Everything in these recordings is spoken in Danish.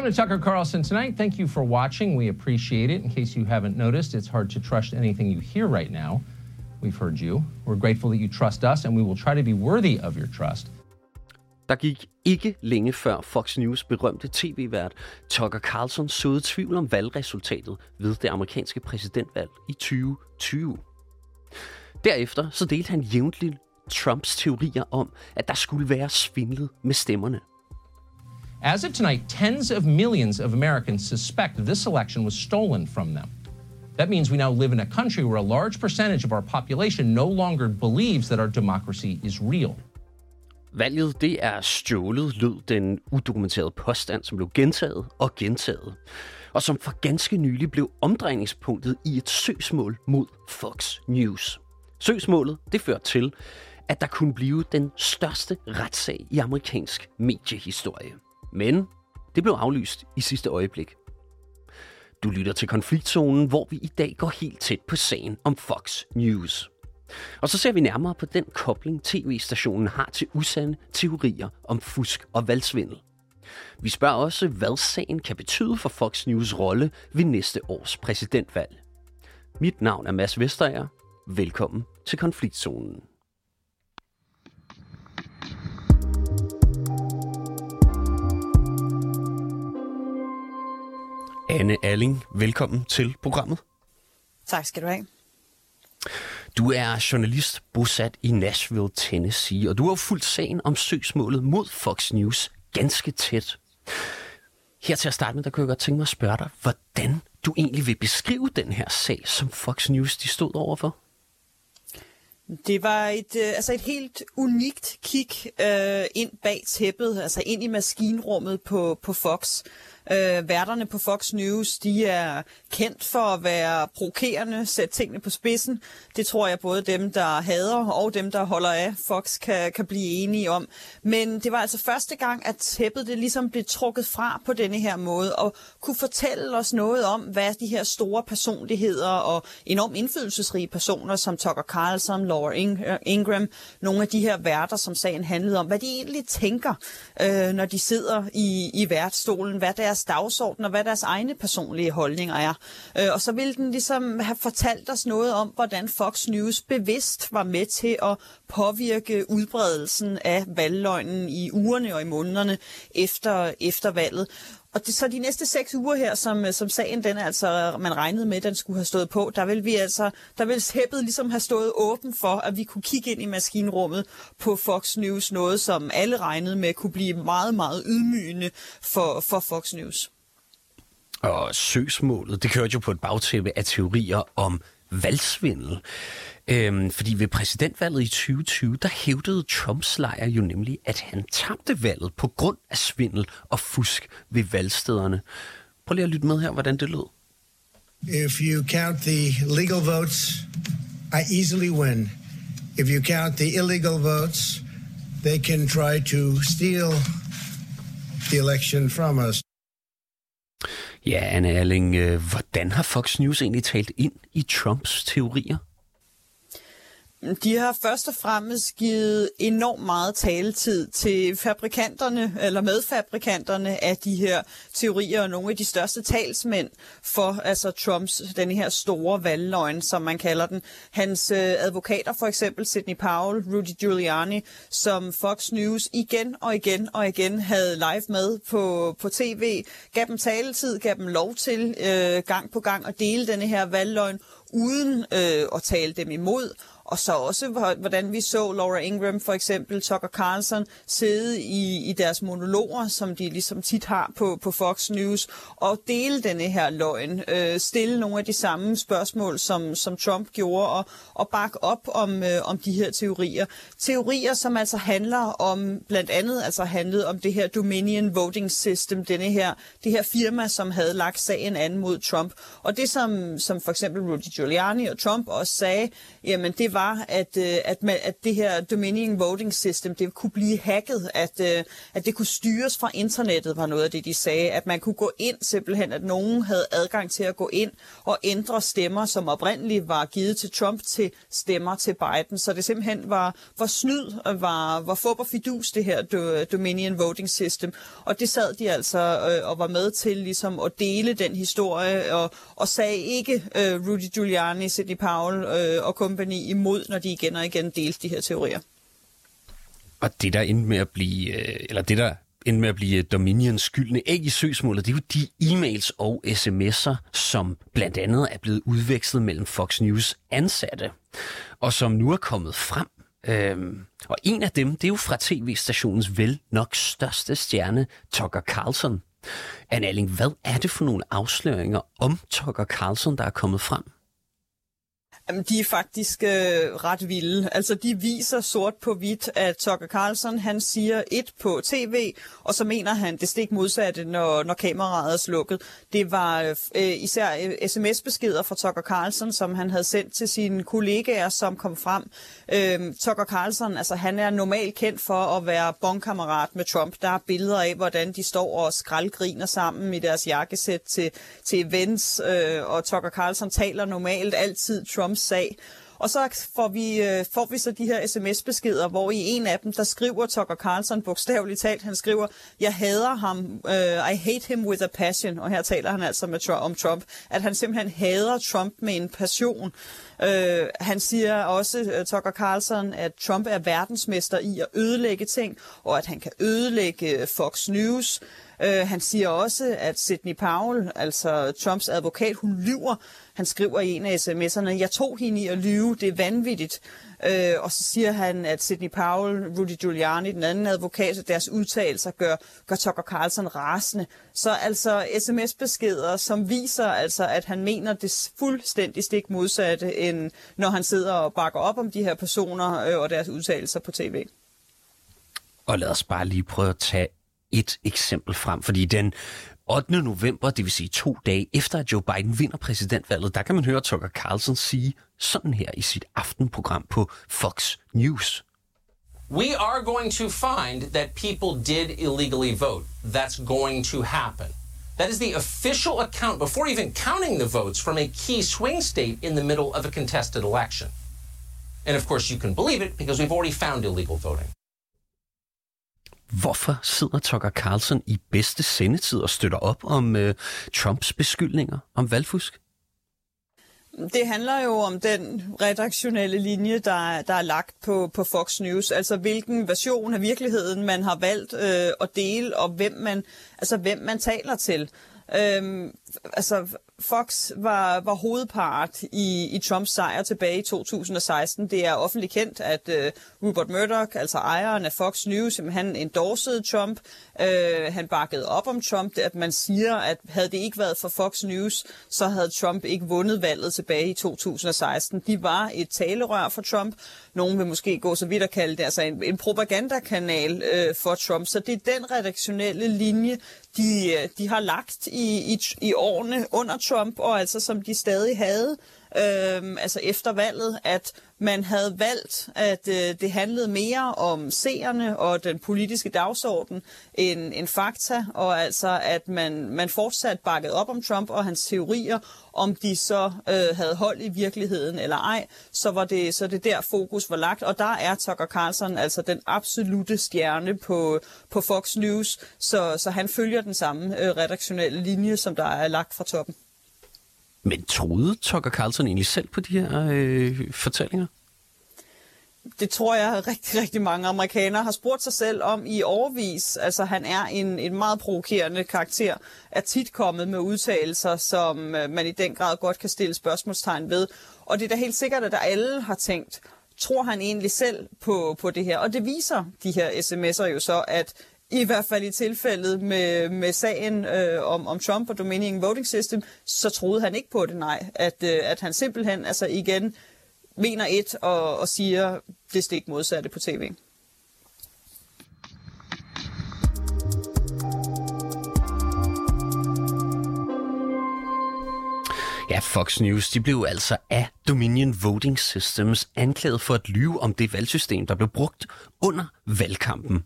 Welcome to Tucker Carlson Tonight. Thank you for watching. We appreciate it. In case you haven't noticed, it's hard to trust anything you hear right now. We've heard you. We're grateful that you trust us, and we will try to be worthy of your trust. Der gik ikke længe før Fox News berømte tv-vært Tucker Carlson såede tvivl om valgresultatet ved det amerikanske præsidentvalg i 2020. Derefter så delte han jævnligt Trumps teorier om, at der skulle være svindlet med stemmerne. As of tonight, tens of millions of Americans suspect this election was stolen from them. That means we now live in a country where a large percentage of our population no longer believes that our democracy is real. Valget det er stjålet, lød den udokumenterede påstand, som blev gentaget og gentaget, og som for ganske nylig blev omdrejningspunktet i et søgsmål mod Fox News. Søgsmålet det førte til, at der kunne blive den største retssag i amerikansk mediehistorie. Men det blev aflyst i sidste øjeblik. Du lytter til konfliktzonen, hvor vi i dag går helt tæt på sagen om Fox News. Og så ser vi nærmere på den kobling, tv-stationen har til usande teorier om fusk og valgsvindel. Vi spørger også, hvad sagen kan betyde for Fox News rolle ved næste års præsidentvalg. Mit navn er Mads Vesterager. Velkommen til konfliktzonen. Anne Alling, velkommen til programmet. Tak skal du have. Du er journalist bosat i Nashville, Tennessee, og du har fulgt sagen om søgsmålet mod Fox News ganske tæt. Her til at starte med, der kunne jeg godt tænke mig at spørge dig, hvordan du egentlig vil beskrive den her sag, som Fox News de stod overfor? Det var et, øh, altså et helt unikt kig øh, ind bag tæppet, altså ind i maskinrummet på, på Fox. Øh, værterne på Fox News, de er kendt for at være provokerende, sætte tingene på spidsen. Det tror jeg både dem, der hader og dem, der holder af Fox, kan, kan blive enige om. Men det var altså første gang, at tæppet det ligesom blev trukket fra på denne her måde, og kunne fortælle os noget om, hvad de her store personligheder og enormt indflydelsesrige personer, som Tucker Carlson, Laura øh, Ingram, nogle af de her værter, som sagen handlede om, hvad de egentlig tænker, øh, når de sidder i, i værtsstolen, hvad deres deres dagsorden og hvad deres egne personlige holdninger er. Øh, og så ville den ligesom have fortalt os noget om, hvordan Fox News bevidst var med til at påvirke udbredelsen af valgløgnen i ugerne og i månederne efter, efter valget. Og det, så de næste seks uger her, som, øh, som sagen den altså, man regnede med, den skulle have stået på, der vil vi altså, der vil hæppet ligesom have stået åben for, at vi kunne kigge ind i maskinrummet på Fox News, noget som alle regnede med kunne blive meget, meget ydmygende for, for Fox News. Og søgsmålet, det kørte jo på et bagtæppe af teorier om valgsvindel. Øhm, fordi ved præsidentvalget i 2020, der hævdede Trumps lejr jo nemlig, at han tabte valget på grund af svindel og fusk ved valgstederne. Prøv lige at lytte med her, hvordan det lød. If you count the legal votes, I easily win. If you count the illegal votes, they can try to steal the election from us. Ja, Anne Erling, øh, hvordan har Fox News egentlig talt ind i Trumps teorier? De har først og fremmest givet enormt meget taletid til fabrikanterne, eller medfabrikanterne af de her teorier, og nogle af de største talsmænd for altså Trumps, den her store valgløgn, som man kalder den. Hans øh, advokater, for eksempel Sidney Powell, Rudy Giuliani, som Fox News igen og igen og igen havde live med på, på tv, gav dem taletid, gav dem lov til øh, gang på gang at dele denne her valgløgn, uden øh, at tale dem imod, og så også, hvordan vi så Laura Ingram for eksempel, Tucker Carlson, sidde i, i deres monologer, som de ligesom tit har på, på Fox News, og dele denne her løgn. Øh, stille nogle af de samme spørgsmål, som, som Trump gjorde, og, og bakke op om, øh, om de her teorier. Teorier, som altså handler om, blandt andet altså handlede om det her Dominion Voting System, denne her, det her firma, som havde lagt sagen an mod Trump. Og det, som, som for eksempel Rudy Giuliani og Trump også sagde, jamen det var at, øh, at, man, at det her Dominion Voting System, det kunne blive hacket, at, øh, at det kunne styres fra internettet, var noget af det, de sagde. At man kunne gå ind simpelthen, at nogen havde adgang til at gå ind og ændre stemmer, som oprindeligt var givet til Trump, til stemmer til Biden. Så det simpelthen var, var snyd og var, var fup og fidus, det her Dominion Voting System. Og det sad de altså øh, og var med til ligesom at dele den historie, og, og sagde ikke øh, Rudy Giuliani, Sidney Powell øh, og kompagni imod, når de igen og igen delte de her teorier. Og det der endte med at blive, øh, eller det der endte med at blive øh, Dominions skyldne æg i søgsmålet, det er jo de e-mails og sms'er, som blandt andet er blevet udvekslet mellem Fox News ansatte, og som nu er kommet frem. Øhm, og en af dem, det er jo fra tv-stationens vel nok største stjerne, Tucker Carlson. Anne Alling, hvad er det for nogle afsløringer om Tucker Carlson, der er kommet frem? Jamen, de er faktisk øh, ret vilde. Altså, de viser sort på hvidt, at Tucker Carlson, han siger et på tv, og så mener han det stik modsatte, når, når kameraet er slukket. Det var øh, især øh, sms-beskeder fra Tucker Carlson, som han havde sendt til sine kollegaer, som kom frem. Øh, Tucker Carlson, altså, han er normalt kendt for at være bondkammerat med Trump. Der er billeder af, hvordan de står og skraldgriner sammen i deres jakkesæt til, til events, øh, og Tucker Carlson taler normalt altid Trumps sag. Og så får vi, øh, får vi så de her sms-beskeder, hvor i en af dem, der skriver Tucker Carlson bogstaveligt talt, han skriver, jeg hader ham, uh, I hate him with a passion, og her taler han altså med, om Trump, at han simpelthen hader Trump med en passion. Uh, han siger også, uh, Tucker Carlson, at Trump er verdensmester i at ødelægge ting, og at han kan ødelægge Fox News. Uh, han siger også, at Sidney Powell, altså Trumps advokat, hun lyver. Han skriver i en af sms'erne, jeg tog hende i at lyve, det er vanvittigt. Øh, og så siger han, at Sidney Powell, Rudy Giuliani, den anden advokat, deres udtalelser gør, gør Tucker Carlson rasende. Så altså sms-beskeder, som viser altså, at han mener det fuldstændig stik modsatte, end når han sidder og bakker op om de her personer øh, og deres udtalelser på tv. Og lad os bare lige prøve at tage et eksempel frem, fordi den 8. november, det vil sige to dage efter, at Joe Biden vinder præsidentvalget, der kan man høre Tucker Carlson sige sådan her i sit aftenprogram på Fox News. We are going to find that people did illegally vote. That's going to happen. That is the official account before even counting the votes from a key swing state in the middle of a contested election. And of course, you can believe it because we've already found illegal voting. Hvorfor sidder Tucker Carlson i bedste sendetid og støtter op om øh, Trumps beskyldninger om valgfusk? Det handler jo om den redaktionelle linje, der, der er lagt på, på Fox News. Altså hvilken version af virkeligheden man har valgt øh, at dele, og hvem man, altså, hvem man taler til. Øhm, altså, Fox var, var hovedpart i, i Trumps sejr tilbage i 2016. Det er offentligt kendt, at uh, Rupert Murdoch, altså ejeren af Fox News, han endorsede Trump. Uh, han bakkede op om Trump. At man siger, at havde det ikke været for Fox News, så havde Trump ikke vundet valget tilbage i 2016. De var et talerør for Trump. Nogen vil måske gå så vidt at kalde det altså en, en propagandakanal uh, for Trump. Så det er den redaktionelle linje, de, de har lagt i, i, i årene under Trump, og altså som de stadig havde øh, altså efter valget, at man havde valgt, at øh, det handlede mere om seerne og den politiske dagsorden end, end fakta, og altså at man, man fortsat bakkede op om Trump og hans teorier, om de så øh, havde hold i virkeligheden eller ej, så var det så det der fokus var lagt, og der er Tucker Carlson altså den absolute stjerne på, på Fox News, så, så han følger den samme øh, redaktionelle linje, som der er lagt fra toppen. Men troede Tucker Carlson egentlig selv på de her øh, fortællinger? Det tror jeg rigtig, rigtig mange amerikanere har spurgt sig selv om i overvis. Altså han er en, en meget provokerende karakter, er tit kommet med udtalelser, som øh, man i den grad godt kan stille spørgsmålstegn ved. Og det er da helt sikkert, at der alle har tænkt, tror han egentlig selv på, på det her? Og det viser de her sms'er jo så, at i hvert fald i tilfældet med, med sagen øh, om, om Trump og Dominion Voting System, så troede han ikke på det, nej. At, øh, at han simpelthen altså igen mener et og, og siger det stik modsatte på tv. Af Fox News de blev altså af Dominion Voting Systems anklaget for at lyve om det valgsystem, der blev brugt under valgkampen.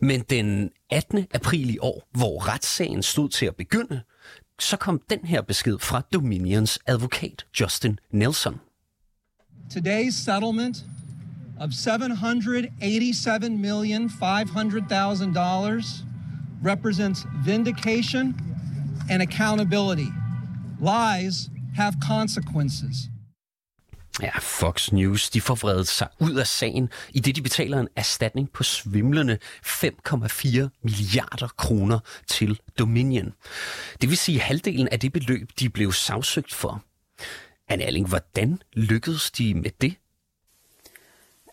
Men den 18. april i år, hvor retssagen stod til at begynde, så kom den her besked fra Dominions advokat Justin Nelson. Today's settlement of $787,500,000 represents vindication and accountability. Lies have consequences. Ja, Fox News de får vredet sig ud af sagen, i det de betaler en erstatning på svimlende 5,4 milliarder kroner til Dominion. Det vil sige halvdelen af det beløb, de blev sagsøgt for. Anne Erling, hvordan lykkedes de med det?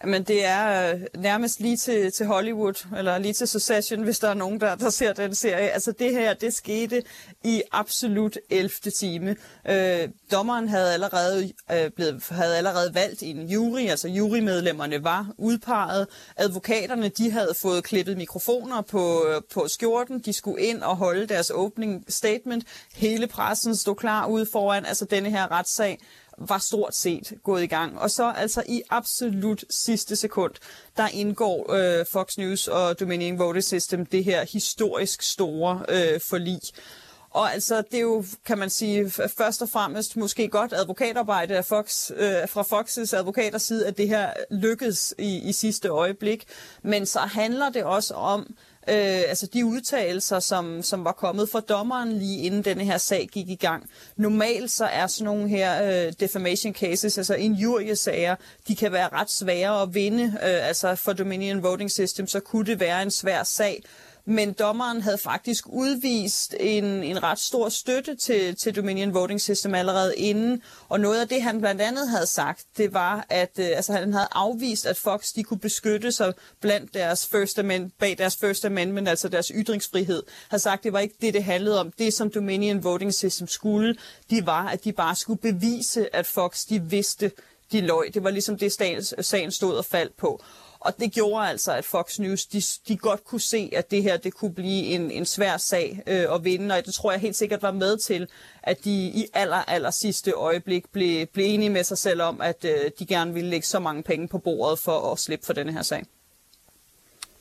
Men det er øh, nærmest lige til, til Hollywood, eller lige til Succession, hvis der er nogen, der, der ser den serie. Altså det her, det skete i absolut 11. time. Øh, dommeren havde allerede, øh, blevet, havde allerede valgt en jury, altså jurymedlemmerne var udpeget. Advokaterne, de havde fået klippet mikrofoner på, øh, på skjorten. De skulle ind og holde deres opening statement. Hele pressen stod klar ude foran, altså denne her retssag var stort set gået i gang. Og så altså i absolut sidste sekund, der indgår øh, Fox News og Dominion Voting System det her historisk store øh, forlig. Og altså, det er jo, kan man sige, først og fremmest måske godt advokatarbejde af Fox, øh, fra Foxes advokaters side, at det her lykkedes i, i sidste øjeblik. Men så handler det også om, Øh, altså de udtalelser, som, som var kommet fra dommeren lige inden denne her sag gik i gang. Normalt så er sådan nogle her øh, defamation cases, altså injuriesager, de kan være ret svære at vinde. Øh, altså for Dominion Voting System, så kunne det være en svær sag men dommeren havde faktisk udvist en, en ret stor støtte til, til Dominion Voting System allerede inden, og noget af det, han blandt andet havde sagt, det var, at øh, altså, han havde afvist, at Fox de kunne beskytte sig blandt deres first amendment, bag deres First Amendment, altså deres ytringsfrihed, havde sagt, det var ikke det, det handlede om. Det, som Dominion Voting System skulle, de var, at de bare skulle bevise, at Fox de vidste, de løg. Det var ligesom det, sagen stod og faldt på. Og det gjorde altså, at Fox News de, de godt kunne se, at det her det kunne blive en, en svær sag øh, at vinde. Og det tror jeg helt sikkert var med til, at de i aller, aller sidste øjeblik blev, blev enige med sig selv om, at øh, de gerne ville lægge så mange penge på bordet for at slippe for denne her sag.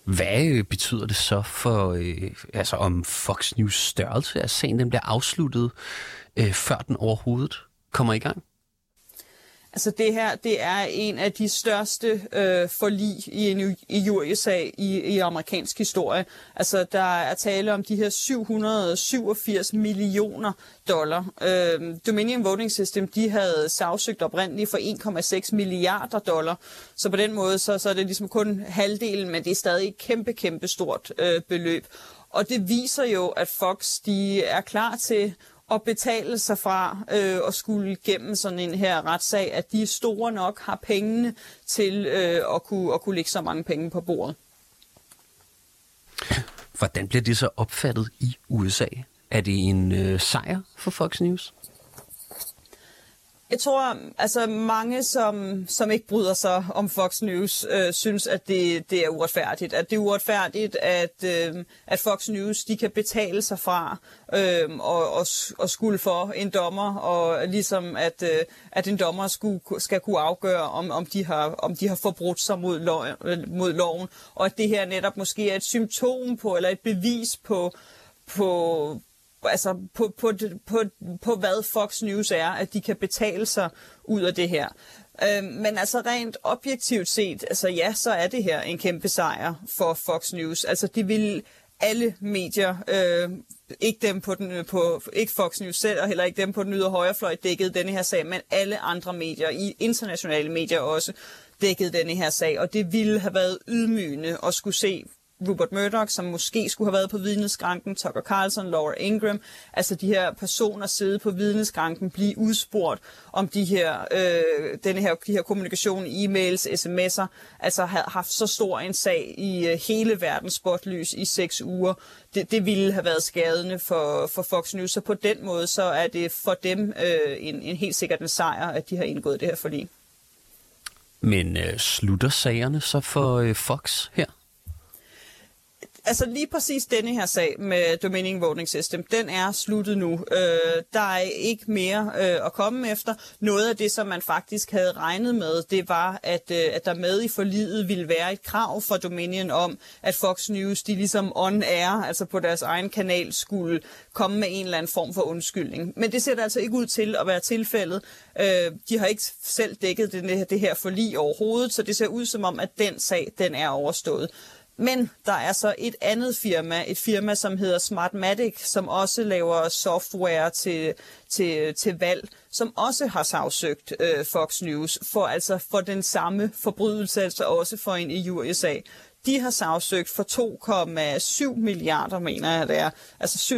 Hvad øh, betyder det så for, øh, altså om Fox News størrelse, at sagen den bliver afsluttet, øh, før den overhovedet kommer i gang? Altså det her, det er en af de største øh, forlig i en i USA i, i amerikansk historie. Altså der er tale om de her 787 millioner dollar. Øh, Dominion Voting System, de havde sagsøgt oprindeligt for 1,6 milliarder dollar. Så på den måde, så, så er det ligesom kun halvdelen, men det er stadig et kæmpe, kæmpe stort øh, beløb. Og det viser jo, at Fox de er klar til at betale sig fra øh, at skulle gennem sådan en her retssag, at de store nok har pengene til øh, at, kunne, at kunne lægge så mange penge på bordet. Hvordan bliver det så opfattet i USA? Er det en øh, sejr for Fox News? Jeg tror, altså mange, som, som ikke bryder sig om Fox News, øh, synes, at det, det er uretfærdigt. At det er uretfærdigt, at, øh, at Fox News de kan betale sig fra øh, og, og, og skulle for en dommer, og ligesom at, øh, at en dommer skulle, skal kunne afgøre, om, om, de har, om de har forbrudt sig mod, lov, øh, mod loven, og at det her netop måske er et symptom på, eller et bevis på, på, altså på, på, på, på hvad Fox News er, at de kan betale sig ud af det her. Øh, men altså rent objektivt set, altså ja, så er det her en kæmpe sejr for Fox News. Altså de vil alle medier, øh, ikke dem på den på ikke Fox News selv og heller ikke dem på den ydre højrefløj dækkede denne her sag, men alle andre medier i internationale medier også dækkede denne her sag, og det ville have været ydmygende at skulle se Rupert Murdoch, som måske skulle have været på vidneskranken, Tucker Carlson, Laura Ingram, altså de her personer sidde på vidneskranken, blive udspurgt om de her, øh, denne her, de her kommunikation, e-mails, sms'er, altså havde haft så stor en sag i øh, hele verdens spotlys i seks uger. Det, det ville have været skadende for, for Fox News, så på den måde så er det for dem øh, en, en helt sikkert en sejr, at de har indgået det her forlig. Men øh, slutter sagerne så for øh, Fox her? Altså lige præcis denne her sag med Dominion Voting System, den er sluttet nu. Øh, der er ikke mere øh, at komme efter. Noget af det, som man faktisk havde regnet med, det var, at, øh, at der med i forliget ville være et krav for Dominion om, at Fox News, de ligesom on air, altså på deres egen kanal, skulle komme med en eller anden form for undskyldning. Men det ser der altså ikke ud til at være tilfældet. Øh, de har ikke selv dækket det, det her forlig overhovedet, så det ser ud som om, at den sag, den er overstået. Men der er så et andet firma, et firma, som hedder Smartmatic, som også laver software til, til, til valg, som også har sagsøgt øh, Fox News for altså for den samme forbrydelse, altså også for en i USA. De har sagsøgt for 2,7 milliarder, mener jeg det er. Altså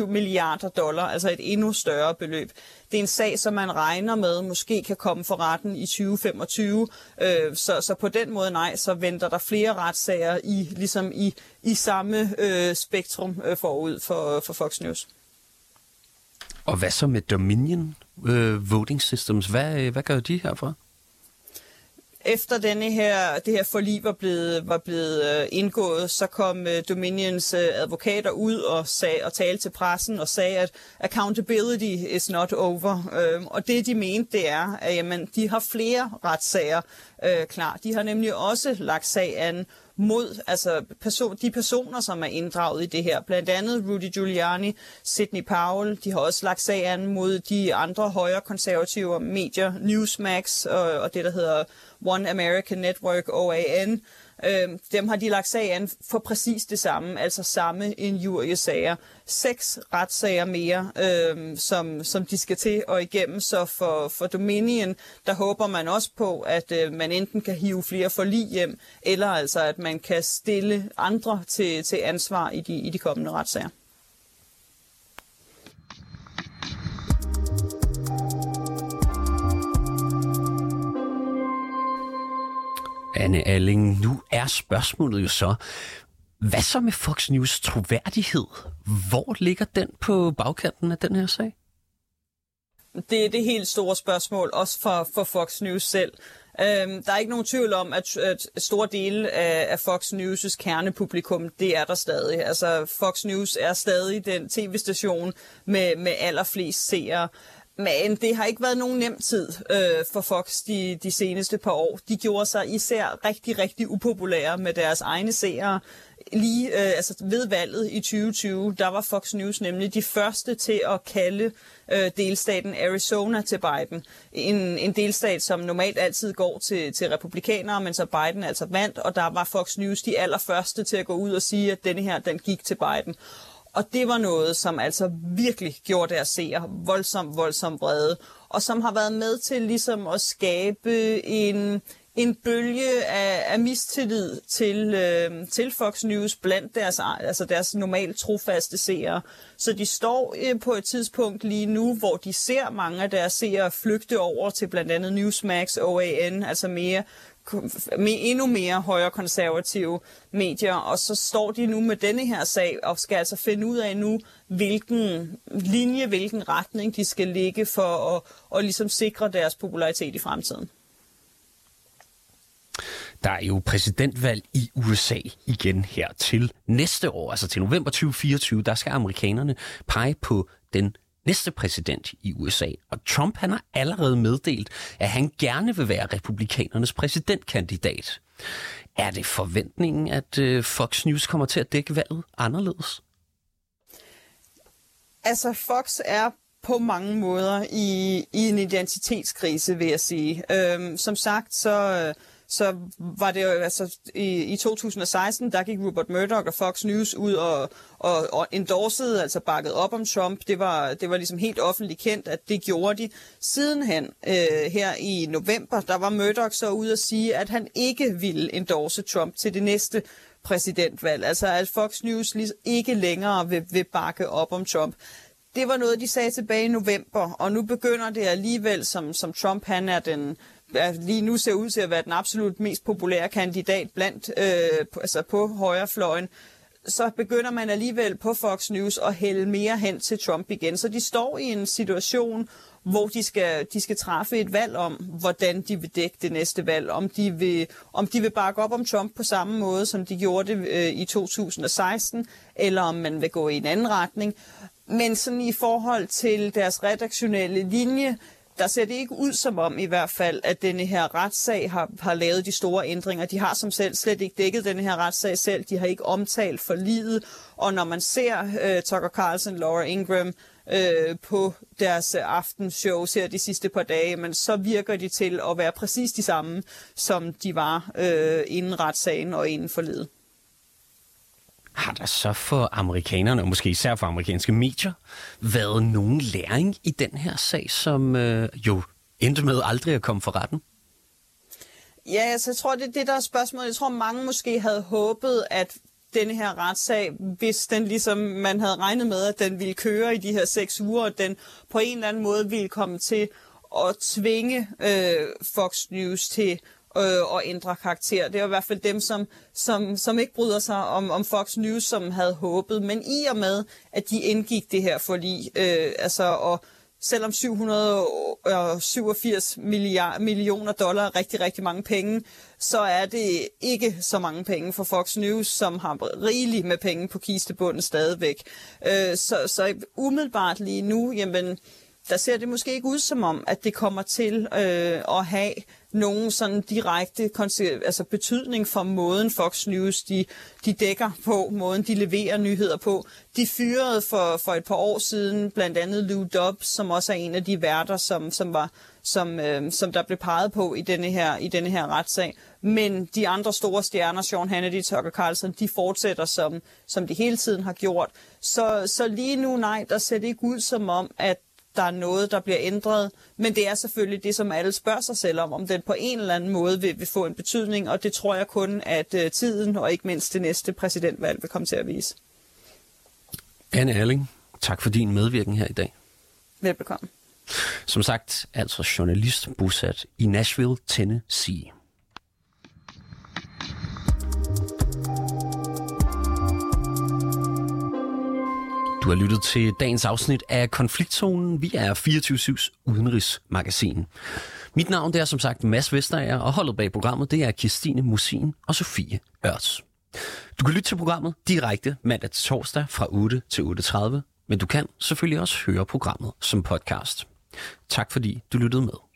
2,7 milliarder dollar, altså et endnu større beløb. Det er en sag, som man regner med måske kan komme for retten i 2025. Øh, så, så på den måde nej, så venter der flere retssager i, ligesom i, i samme øh, spektrum øh, forud for, for Fox News. Og hvad så med Dominion øh, Voting Systems? Hvad, øh, hvad gør de herfra? Efter denne her, det her forlig var blevet, var blevet øh, indgået, så kom øh, Dominions øh, advokater ud og, sag, og talte til pressen og sagde, at accountability is not over. Øhm, og det, de mente, det er, at jamen, de har flere retssager klar. De har nemlig også lagt sag an mod altså person, de personer, som er inddraget i det her. Blandt andet Rudy Giuliani, Sidney Powell. De har også lagt sag an mod de andre højre konservative medier, Newsmax og, og det, der hedder One American Network, OAN. Øh, dem har de lagt sag an for præcis det samme, altså samme injuriesager. Seks retssager mere, øh, som, som de skal til og igennem. Så for, for Dominion, der håber man også på, at øh, man enten kan hive flere forlig hjem, eller altså at man kan stille andre til, til ansvar i de, i de kommende retssager. Anne Alling, nu er spørgsmålet jo så, hvad så med Fox News troværdighed? Hvor ligger den på bagkanten af den her sag? Det er det helt store spørgsmål, også for, for Fox News selv. Øhm, der er ikke nogen tvivl om, at, at store dele af, af Fox News' kernepublikum, det er der stadig. Altså, Fox News er stadig den tv-station med, med allerflest seere. Men det har ikke været nogen nem tid øh, for Fox de, de seneste par år. De gjorde sig især rigtig, rigtig upopulære med deres egne seere. Lige øh, altså ved valget i 2020, der var Fox News nemlig de første til at kalde øh, delstaten Arizona til Biden. En, en delstat, som normalt altid går til, til republikanere, men så Biden altså vandt, og der var Fox News de allerførste til at gå ud og sige, at denne her, den gik til Biden. Og det var noget, som altså virkelig gjorde deres seere voldsomt, voldsomt brede, og som har været med til ligesom at skabe en, en bølge af, af mistillid til, øh, til Fox News blandt deres, altså deres normalt trofaste seere. Så de står øh, på et tidspunkt lige nu, hvor de ser mange af deres seere flygte over til blandt andet Newsmax, OAN, altså mere endnu mere højre konservative medier, og så står de nu med denne her sag og skal altså finde ud af nu, hvilken linje, hvilken retning de skal ligge for at, at ligesom sikre deres popularitet i fremtiden. Der er jo præsidentvalg i USA igen her til næste år, altså til november 2024. Der skal amerikanerne pege på den næste præsident i USA. Og Trump han har allerede meddelt, at han gerne vil være republikanernes præsidentkandidat. Er det forventningen, at øh, Fox News kommer til at dække valget anderledes? Altså, Fox er på mange måder i, i en identitetskrise, vil jeg sige. Øhm, som sagt, så... Øh, så var det jo, altså i, i 2016, der gik Rupert Murdoch og Fox News ud og, og, og endorsede, altså bakket op om Trump. Det var, det var ligesom helt offentligt kendt, at det gjorde de. Sidenhen, øh, her i november, der var Murdoch så ude at sige, at han ikke ville endorse Trump til det næste præsidentvalg. Altså at Fox News ikke længere vil, vil bakke op om Trump. Det var noget, de sagde tilbage i november, og nu begynder det alligevel, som, som Trump han er den lige nu ser ud til at være den absolut mest populære kandidat blandt, øh, på, altså på højrefløjen, så begynder man alligevel på Fox News at hælde mere hen til Trump igen. Så de står i en situation, hvor de skal, de skal træffe et valg om, hvordan de vil dække det næste valg. Om de vil, om de vil bakke op om Trump på samme måde, som de gjorde det øh, i 2016, eller om man vil gå i en anden retning. Men sådan i forhold til deres redaktionelle linje, der ser det ikke ud som om i hvert fald, at denne her retssag har, har lavet de store ændringer. De har som selv slet ikke dækket denne her retssag selv. De har ikke omtalt for livet. Og når man ser øh, Tucker Carlson, Laura Ingram øh, på deres øh, aftenshows her de sidste par dage, men så virker de til at være præcis de samme, som de var øh, inden retssagen og inden forledet har der så for amerikanerne, og måske især for amerikanske medier, været nogen læring i den her sag, som øh, jo endte med aldrig at komme for retten? Ja, altså, jeg tror, det er det, der er spørgsmålet. Jeg tror, mange måske havde håbet, at denne her retssag, hvis den ligesom man havde regnet med, at den ville køre i de her seks uger, og den på en eller anden måde ville komme til at tvinge øh, Fox News til øh, og ændre karakter. Det var i hvert fald dem, som, som, som ikke bryder sig om, om Fox News, som havde håbet. Men i og med, at de indgik det her forlig, øh, altså og selvom 787 milliard, millioner dollar er rigtig, rigtig mange penge, så er det ikke så mange penge for Fox News, som har rigeligt med penge på kistebunden stadigvæk. Øh, så, så umiddelbart lige nu, jamen, der ser det måske ikke ud som om, at det kommer til øh, at have nogen sådan direkte altså betydning for måden Fox News de, de dækker på, måden de leverer nyheder på. De fyrede for, for et par år siden blandt andet Lou Dobbs, som også er en af de værter, som, som, var, som, øh, som der blev peget på i denne, her, i denne her retssag. Men de andre store stjerner, Sean Hannity, Tucker Carlson, de fortsætter, som, som de hele tiden har gjort. Så, så lige nu, nej, der ser det ikke ud som om, at der er noget, der bliver ændret. Men det er selvfølgelig det, som alle spørger sig selv om, om den på en eller anden måde vil, vil få en betydning, og det tror jeg kun, at uh, tiden og ikke mindst det næste præsidentvalg vil komme til at vise. Anne Erling, tak for din medvirken her i dag. Velbekomme. Som sagt, altså journalist bosat i Nashville, Tennessee. Du har lyttet til dagens afsnit af Konfliktzonen. Vi er 24-7's udenrigsmagasin. Mit navn det er som sagt Mads Vestager, og holdet bag programmet det er Kirstine Musin og Sofie Ørts. Du kan lytte til programmet direkte mandag til torsdag fra 8 til 8.30, men du kan selvfølgelig også høre programmet som podcast. Tak fordi du lyttede med.